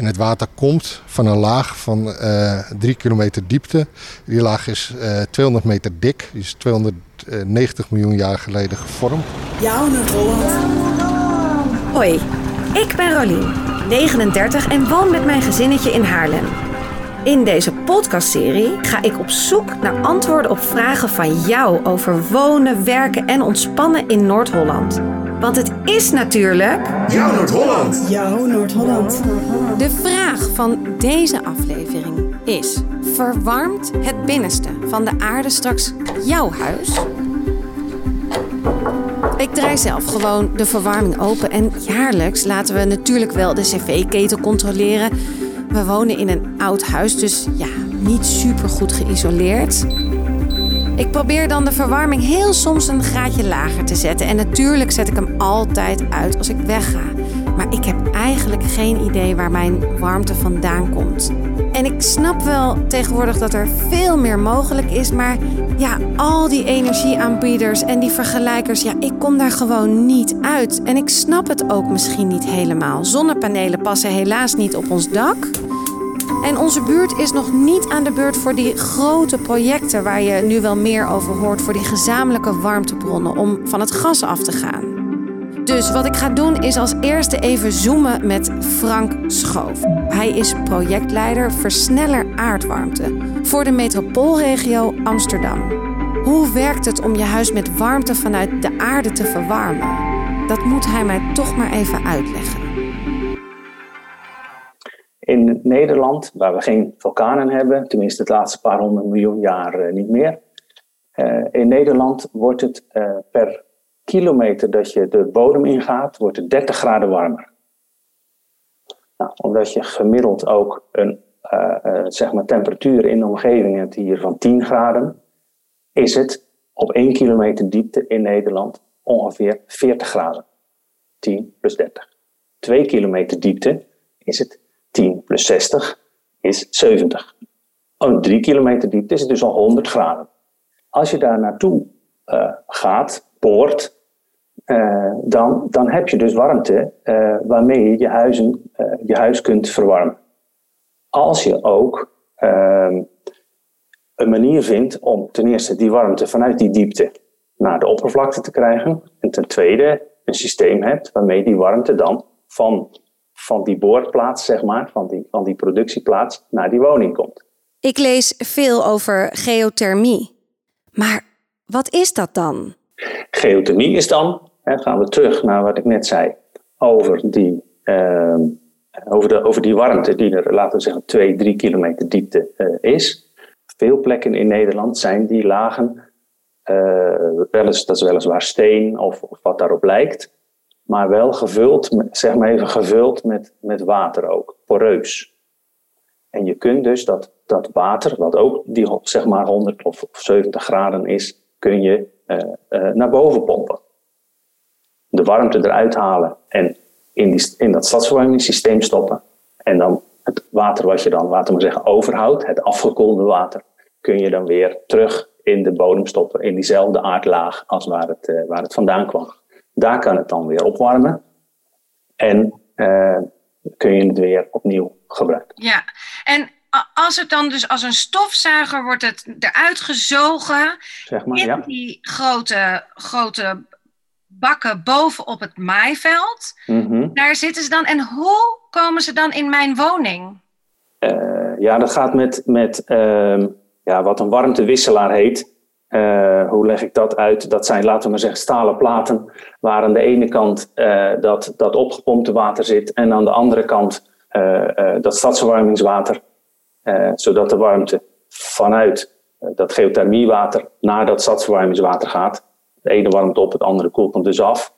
En het water komt van een laag van uh, drie kilometer diepte. Die laag is uh, 200 meter dik. Die is 290 miljoen jaar geleden gevormd. Jouw Noord-Holland. Hoi, ik ben Rolien, 39 en woon met mijn gezinnetje in Haarlem. In deze podcastserie ga ik op zoek naar antwoorden op vragen van jou over wonen, werken en ontspannen in Noord-Holland. Want het is natuurlijk. Jouw Noord-Holland! Jouw Noord-Holland. De vraag van deze aflevering is: verwarmt het binnenste van de aarde straks jouw huis? Ik draai zelf gewoon de verwarming open en jaarlijks laten we natuurlijk wel de cv-ketel controleren. We wonen in een oud huis, dus ja, niet super goed geïsoleerd. Ik probeer dan de verwarming heel soms een graadje lager te zetten. En natuurlijk zet ik hem altijd uit als ik wegga. Maar ik heb eigenlijk geen idee waar mijn warmte vandaan komt. En ik snap wel tegenwoordig dat er veel meer mogelijk is. Maar ja, al die energieaanbieders en die vergelijkers, ja, ik kom daar gewoon niet uit. En ik snap het ook misschien niet helemaal. Zonnepanelen passen helaas niet op ons dak. En onze buurt is nog niet aan de beurt voor die grote projecten waar je nu wel meer over hoort, voor die gezamenlijke warmtebronnen om van het gas af te gaan. Dus wat ik ga doen is als eerste even zoomen met Frank Schoof. Hij is projectleider Versneller Aardwarmte voor de metropoolregio Amsterdam. Hoe werkt het om je huis met warmte vanuit de aarde te verwarmen? Dat moet hij mij toch maar even uitleggen. In Nederland, waar we geen vulkanen hebben, tenminste het laatste paar honderd miljoen jaar uh, niet meer. Uh, in Nederland wordt het uh, per kilometer dat je de bodem ingaat, wordt het 30 graden warmer. Nou, omdat je gemiddeld ook een zeg maar temperatuur in de omgeving hebt hier van 10 graden, is het op 1 kilometer diepte in Nederland ongeveer 40 graden. 10 plus 30. 2 kilometer diepte is het 10 plus 60 is 70. Oh, 3 kilometer diepte is het dus al 100 graden. Als je daar naartoe uh, gaat, boort, uh, dan, dan heb je dus warmte uh, waarmee je je, huizen, je huis kunt verwarmen. Als je ook ehm, een manier vindt om ten eerste die warmte vanuit die diepte naar de oppervlakte te krijgen. En ten tweede een systeem hebt waarmee die warmte dan van van die boorplaats, zeg maar, van die, van die productieplaats naar die woning komt. Ik lees veel over geothermie. Maar wat is dat dan? Geothermie is dan, hè, gaan we terug naar wat ik net zei, over die, uh, over de, over die warmte die er, laten we zeggen, 2, 3 kilometer diepte uh, is. Veel plekken in Nederland zijn die lagen, uh, wel eens, dat is weliswaar steen of, of wat daarop lijkt, maar wel gevuld, zeg maar even gevuld met, met water ook, poreus. En je kunt dus dat, dat water, wat ook die zeg maar 100 of 70 graden is, kun je uh, uh, naar boven pompen. De warmte eruit halen en in, die, in dat stadsverwarmingssysteem stoppen. En dan het water wat je dan, laten we zeggen, overhoudt, het afgekoelde water, kun je dan weer terug in de bodem stoppen, in diezelfde aardlaag als waar het, uh, waar het vandaan kwam. Daar kan het dan weer opwarmen. En uh, kun je het weer opnieuw gebruiken. Ja, en als het dan dus als een stofzuiger wordt het eruit gezogen zeg maar, in ja. die grote, grote bakken bovenop het maaiveld. Mm -hmm. Daar zitten ze dan. En hoe komen ze dan in mijn woning? Uh, ja, dat gaat met, met uh, ja, wat een warmtewisselaar heet. Uh, hoe leg ik dat uit? Dat zijn, laten we maar zeggen, stalen platen, waar aan de ene kant uh, dat, dat opgepompte water zit en aan de andere kant uh, dat stadsverwarmingswater, zodat de warmte vanuit dat geothermiewater naar dat stadsverwarmingswater gaat. De ene warmt op, het andere koelt hem dus af.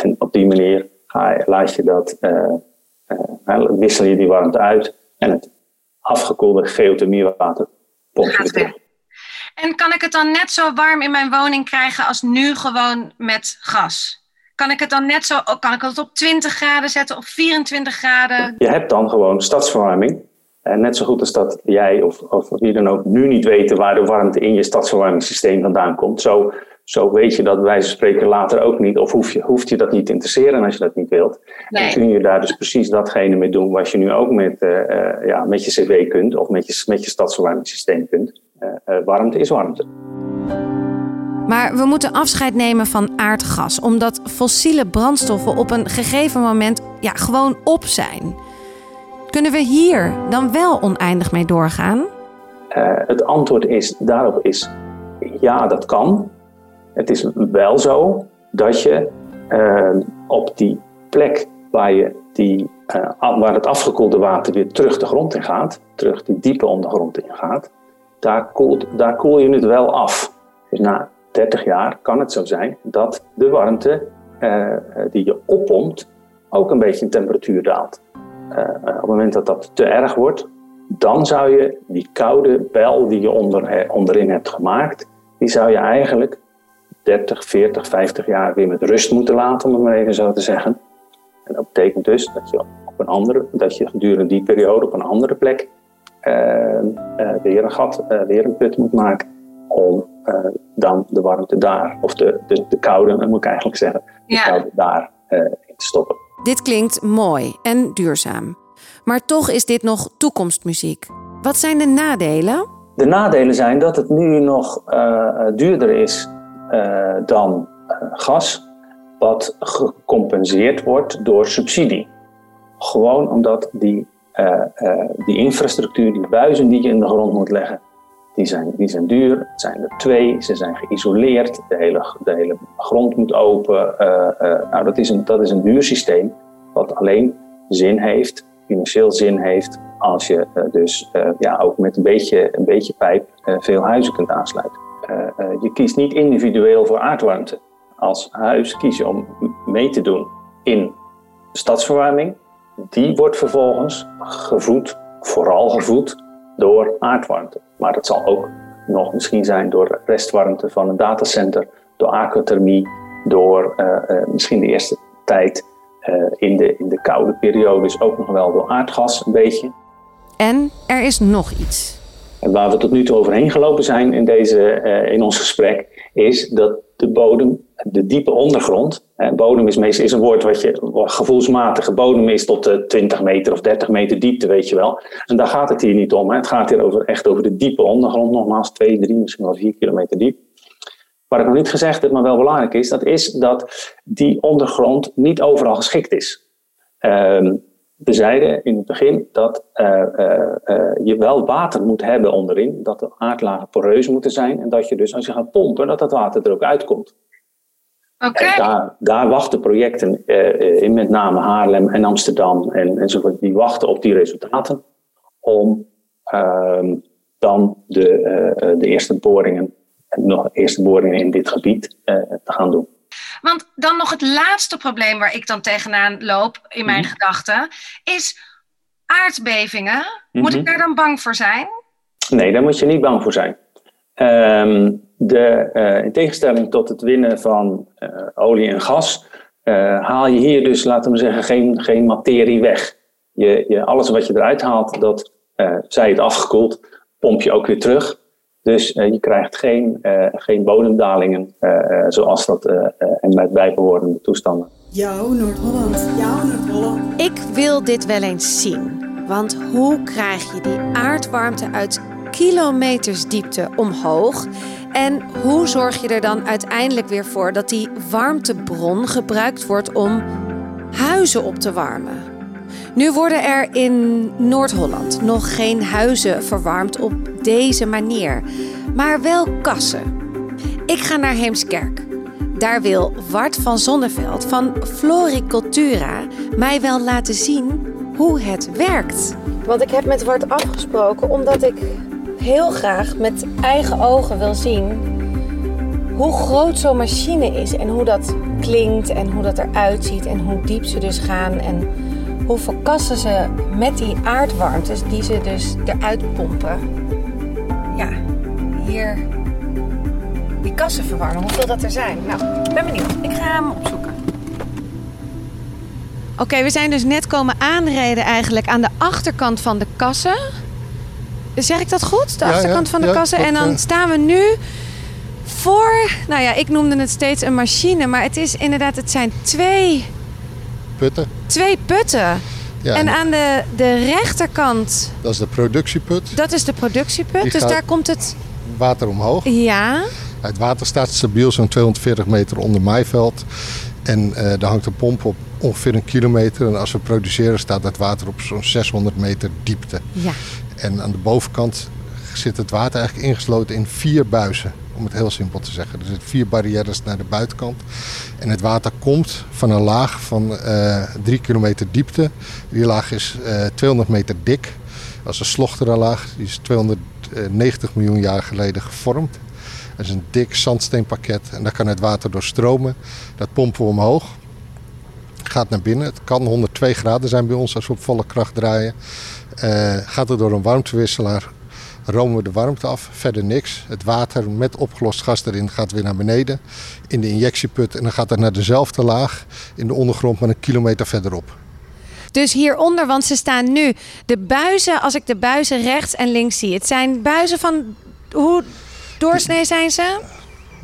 En op die manier ga je, laat je dat, wissel je die warmte uit en het afgekoelde geothermiewater pomp je weer terug. En kan ik het dan net zo warm in mijn woning krijgen als nu gewoon met gas? Kan ik het dan net zo, kan ik het op 20 graden zetten of 24 graden? Je hebt dan gewoon stadsverwarming. En net zo goed als dat jij of, of wie dan ook nu niet weten waar de warmte in je stadsverwarmingssysteem vandaan komt. Zo, zo weet je dat van spreken later ook niet. Of hoef je, hoeft je dat niet te interesseren als je dat niet wilt. Nee. Dan kun je daar dus precies datgene mee doen wat je nu ook met, eh, eh, ja, met je cv kunt. Of met je, met je stadsverwarmingssysteem kunt. Eh, eh, warmte is warmte. Maar we moeten afscheid nemen van aardgas, omdat fossiele brandstoffen op een gegeven moment ja, gewoon op zijn. Kunnen we hier dan wel oneindig mee doorgaan? Eh, het antwoord is, daarop is ja, dat kan. Het is wel zo dat je op die plek waar, je die, waar het afgekoelde water weer terug de grond in gaat, terug die diepe ondergrond in gaat, daar, koel je het wel af. Dus na 30 jaar kan het zo zijn dat de warmte eh, die je oppompt ook een beetje in temperatuur daalt. Eh, op het moment dat dat te erg wordt, dan zou je die koude bel die je onder, eh, onderin hebt gemaakt, die zou je eigenlijk 30, 40, 50 jaar weer met rust moeten laten, om het maar even zo te zeggen. En dat betekent dus dat je, op een andere, dat je gedurende die periode op een andere plek eh, eh, weer een gat, eh, weer een put moet maken om eh, dan de warmte daar, of de, de, de koude, moet ik eigenlijk zeggen, de Ja. koude daar eh, in te stoppen. Dit klinkt mooi en duurzaam. Maar toch is dit nog toekomstmuziek. Wat zijn de nadelen? De nadelen zijn dat het nu nog eh, duurder is eh, dan eh, gas, wat gecompenseerd wordt door subsidie. Gewoon omdat die, eh, eh, die infrastructuur, die buizen die je in de grond moet leggen, die zijn, die zijn duur. Het zijn er twee, ze zijn geïsoleerd, de hele, de hele grond moet open. eh, eh, nou, dat, is een, dat is een duur systeem, wat alleen zin heeft, financieel zin heeft, als je eh, dus eh, ja, ook met een beetje, een beetje pijp eh, veel huizen kunt aansluiten. Eh, eh, je kiest niet individueel voor aardwarmte. Als huis kies je om mee te doen in stadsverwarming. Die wordt vervolgens gevoed, vooral gevoed, door aardwarmte. Maar dat zal ook nog misschien zijn door restwarmte van een datacenter, door aquathermie, door eh, eh, misschien de eerste tijd eh, in, de, in de koude periodes ook nog wel door aardgas een beetje. En er is nog iets. En waar we tot nu toe overheen gelopen zijn in, deze, in ons gesprek, is dat de bodem, de diepe ondergrond, bodem is meestal is een woord wat je gevoelsmatige bodem is tot eh, 20 meter of 30 meter diepte, weet je wel. En daar gaat het hier niet om. Hè. Het gaat hier over, echt over de diepe ondergrond, nogmaals 2, 3, misschien wel 4 kilometer diep. Wat ik nog niet gezegd heb, maar wel belangrijk is, dat is dat die ondergrond niet overal geschikt is. Ehm, we zeiden in het begin dat eh, eh, je wel water moet hebben onderin, dat de aardlagen poreus moeten zijn en dat je dus als je gaat pompen, dat dat water er ook uitkomt. Daar, daar wachten projecten eh, in met name Haarlem en Amsterdam en, enzovoort, die wachten op die resultaten om ehm, dan de, eh, de eerste boringen, nog eerste boringen in dit gebied eh, te gaan doen. Want dan nog het laatste probleem waar ik dan tegenaan loop in mijn Mhm. gedachten is aardbevingen. Moet Mhm. ik daar dan bang voor zijn? Nee, daar moet je niet bang voor zijn. Ehm, de, eh, in tegenstelling tot het winnen van eh, olie en gas, eh, haal je hier dus, laten we zeggen, geen, geen materie weg. Je, je, alles wat je eruit haalt, dat eh, zij het afgekoeld, pomp je ook weer terug. Dus je krijgt geen, eh, geen bodemdalingen zoals dat en met bijbehorende toestanden. Jouw Noord-Holland. Jouw Noord-Holland. Ik wil dit wel eens zien. Want hoe krijg je die aardwarmte uit kilometers diepte omhoog? En hoe zorg je er dan uiteindelijk weer voor dat die warmtebron gebruikt wordt om huizen op te warmen? Nu worden er in Noord-Holland nog geen huizen verwarmd op deze manier, maar wel kassen. Ik ga naar Heemskerk. Daar wil Wart van Zonneveld van Floricultura mij wel laten zien hoe het werkt. Want ik heb met Wart afgesproken omdat ik heel graag met eigen ogen wil zien hoe groot zo'n machine is en hoe dat klinkt en hoe dat eruit ziet en hoe diep ze dus gaan en hoeveel kassen ze met die aardwarmtes die ze dus eruit pompen. Ja, hier die kassen verwarmen, hoeveel dat er zijn. Nou, ik ben benieuwd. Ik ga hem opzoeken. Oké, we zijn dus net komen aanrijden eigenlijk aan de achterkant van de kassen. Zeg ik dat goed? De Ja, achterkant ja, van de ja, kassen. en dan staan we nu voor, nou ja, ik noemde het steeds een machine. Maar het is inderdaad, het zijn twee, Putten. twee putten. Ja, en aan de, de rechterkant, dat is de productieput. dat is de productieput. Die dus daar komt het, Water omhoog. ja. Het water staat stabiel zo'n 240 meter onder maaiveld. En eh daar hangt een pomp op ongeveer een kilometer. En als we produceren staat dat water op zo'n 600 meter diepte. Ja. En aan de bovenkant zit het water eigenlijk ingesloten in vier buizen. Om het heel simpel te zeggen. Er zitten vier barrières naar de buitenkant. En het water komt van een laag van eh drie kilometer diepte. Die laag is eh 200 meter dik. Dat is een slochterlaag. Die is 290 miljoen jaar geleden gevormd. Dat is een dik zandsteenpakket. En daar kan het water door stromen. Dat pompen we omhoog. Gaat naar binnen. Het kan 102 graden zijn bij ons als we op volle kracht draaien. Eh, gaat er door een warmtewisselaar, romen we de warmte af, verder niks. Het water met opgelost gas erin gaat weer naar beneden in de injectieput en dan gaat het naar dezelfde laag in de ondergrond, maar een kilometer verderop. Dus hieronder, want ze staan nu, de buizen, als ik de buizen rechts en links zie. Het zijn buizen van, hoe doorsnee zijn ze?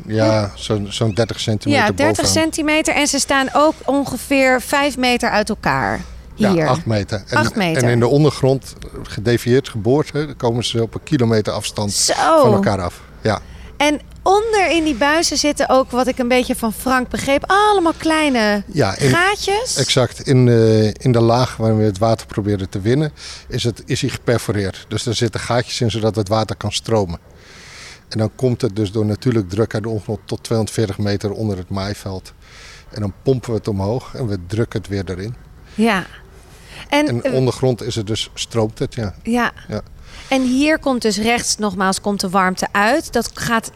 Ja, zo'n zo'n 30 centimeter Ja, 30 bovenaan. centimeter. En ze staan ook ongeveer 5 meter uit elkaar. Hier. Ja, 8 meter. En, Acht meter. En in de ondergrond, gedevieerd geboord, hè, komen ze op een kilometer afstand Zo. van elkaar af. Ja, En onder in die buizen zitten ook, wat ik een beetje van Frank begreep, allemaal kleine ja in, gaatjes. Exact. In, eh, in de laag waar we het water proberen te winnen, is, het, is hij geperforeerd. Dus er zitten gaatjes in zodat het water kan stromen. En dan komt het dus door natuurlijk druk uit de ondergrond tot 240 meter onder het maaiveld. En dan pompen we het omhoog en we drukken het weer erin. Ja. En, En eh, ondergrond is het dus, stroomt het, ja. ja. Ja. en hier komt dus rechts nogmaals komt de warmte uit. Dat gaat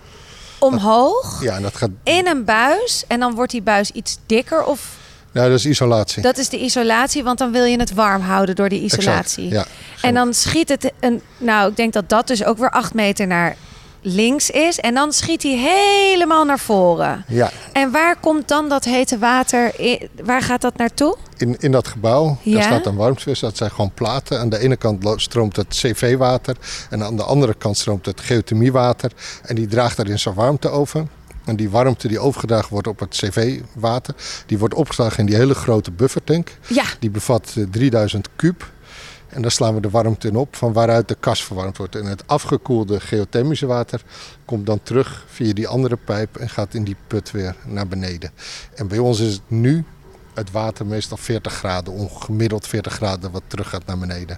omhoog Ja, en dat gaat... in een buis. En dan wordt die buis iets dikker. Of Nou, dat is isolatie. dat is de isolatie, want dan wil je het warm houden door die isolatie. Exact, ja. En dan schiet het een. Nou, ik denk dat dat dus ook weer acht meter naar links is. En dan schiet hij helemaal naar voren. Ja, En waar komt dan dat hete water? in- waar gaat dat naartoe? in, in dat gebouw Ja? daar staat een warmtewissel. Dat zijn gewoon platen. Aan de ene kant stroomt het CV-water. En aan de andere kant stroomt het geothermiewater. En die draagt daarin zijn warmte over. En die warmte die overgedragen wordt op het CV-water... die wordt opgeslagen in die hele grote buffertank. Ja, Die bevat eh, 3000 kuub. En daar slaan we de warmte in op van waaruit de kas verwarmd wordt. En het afgekoelde geothermische water komt dan terug via die andere pijp en gaat in die put weer naar beneden. En bij ons is het nu het water meestal 40 graden, ongemiddeld 40 graden wat terug gaat naar beneden.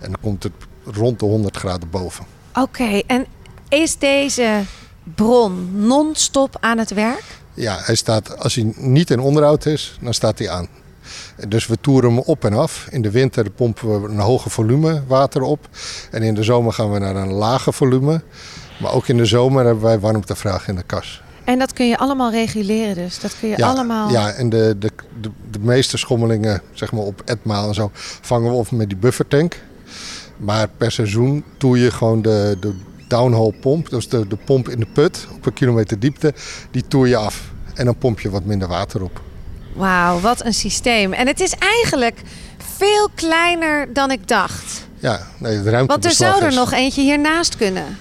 En dan komt het rond de 100 graden boven. oké. En is deze bron non-stop aan het werk? Ja, hij staat, als hij niet in onderhoud is, dan staat hij aan. Dus we toeren hem op en af. In de winter pompen we een hoge volume water op. En in de zomer gaan we naar een lage volume. Maar ook in de zomer hebben wij warmtevraag in de kas. En dat kun je allemaal reguleren dus? Dat kun je allemaal... ja en de, de, de, de meeste schommelingen zeg maar op etmaal en zo vangen we op met die buffertank. Maar per seizoen toer je gewoon de, de downhole pomp, dus de, de pomp in de put op een kilometer diepte, die toer je af. En dan pomp je wat minder water op. Wauw, wat een systeem. En het is eigenlijk veel kleiner dan ik dacht. Ja, nee, het ruimtebeslag Want er zou er is- nog eentje hiernaast kunnen.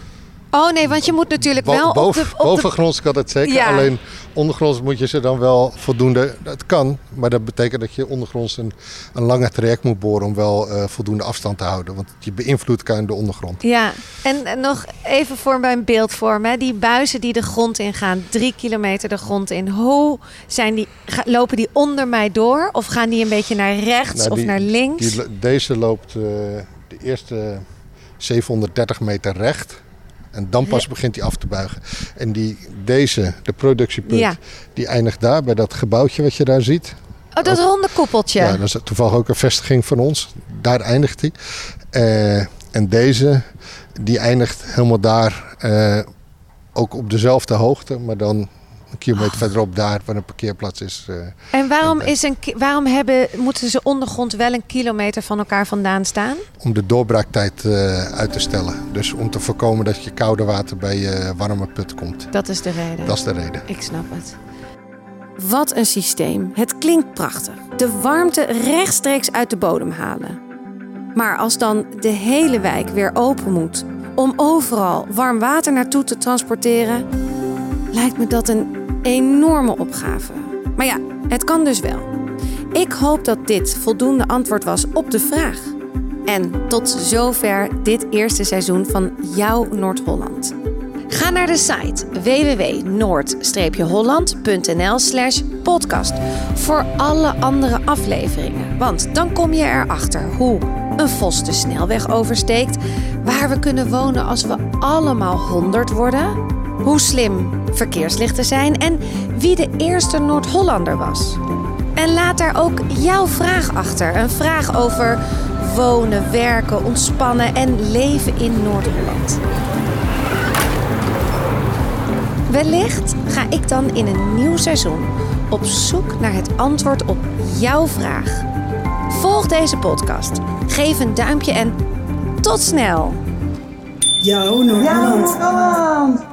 Oh nee, want je moet natuurlijk Bo- wel op boven, de... Op de... bovengronds kan het zeker. Ja. Alleen ondergronds moet je ze dan wel voldoende. Dat kan, maar dat betekent dat je ondergronds een, een lange traject moet boren om wel eh, voldoende afstand te houden. Want je beïnvloedt in de ondergrond. Ja, en en nog even voor mijn beeldvorm. Hè. Die buizen die de grond ingaan, drie kilometer de grond in. Hoe zijn die, lopen die onder mij door? Of gaan die een beetje naar rechts Nou, of naar links? Die, deze loopt eh, de eerste 730 meter recht. En dan pas begint hij af te buigen. En die, deze, de productiepunt, Ja. die eindigt daar bij dat gebouwtje wat je daar ziet. oh, dat ronde koepeltje. Ja, dat is toevallig ook een vestiging van ons. Daar eindigt hij. Eh, en deze, die eindigt helemaal daar. eh, ook op dezelfde hoogte, maar dan kilometer verderop daar waar een parkeerplaats is. eh. En waarom, En- is een, waarom hebben, moeten ze ondergrond wel een kilometer van elkaar vandaan staan? om de doorbraaktijd eh, uit te stellen. Dus om te voorkomen dat je koude water bij je warme put komt. Dat is de reden. Dat is de reden. Ik snap het. Wat een systeem. Het klinkt prachtig. De warmte rechtstreeks uit de bodem halen. Maar als dan de hele wijk weer open moet om overal warm water naartoe te transporteren, lijkt me dat een enorme opgave. Maar ja, het kan dus wel. Ik hoop dat dit voldoende antwoord was op de vraag. En tot zover dit eerste seizoen van Jouw Noord-Holland. Ga naar de site www.noord-holland.nl slash podcast voor alle andere afleveringen. Want dan kom je erachter hoe een vos de snelweg oversteekt, waar we kunnen wonen als we allemaal 100 worden, hoe slim verkeerslichten zijn en wie de eerste Noord-Hollander was. En laat daar ook jouw vraag achter. Een vraag over wonen, werken, ontspannen en leven in Noord-Holland. Wellicht ga ik dan in een nieuw seizoen op zoek naar het antwoord op jouw vraag. Volg deze podcast, geef een duimpje en tot snel! Jouw Noord-Holland. Holland.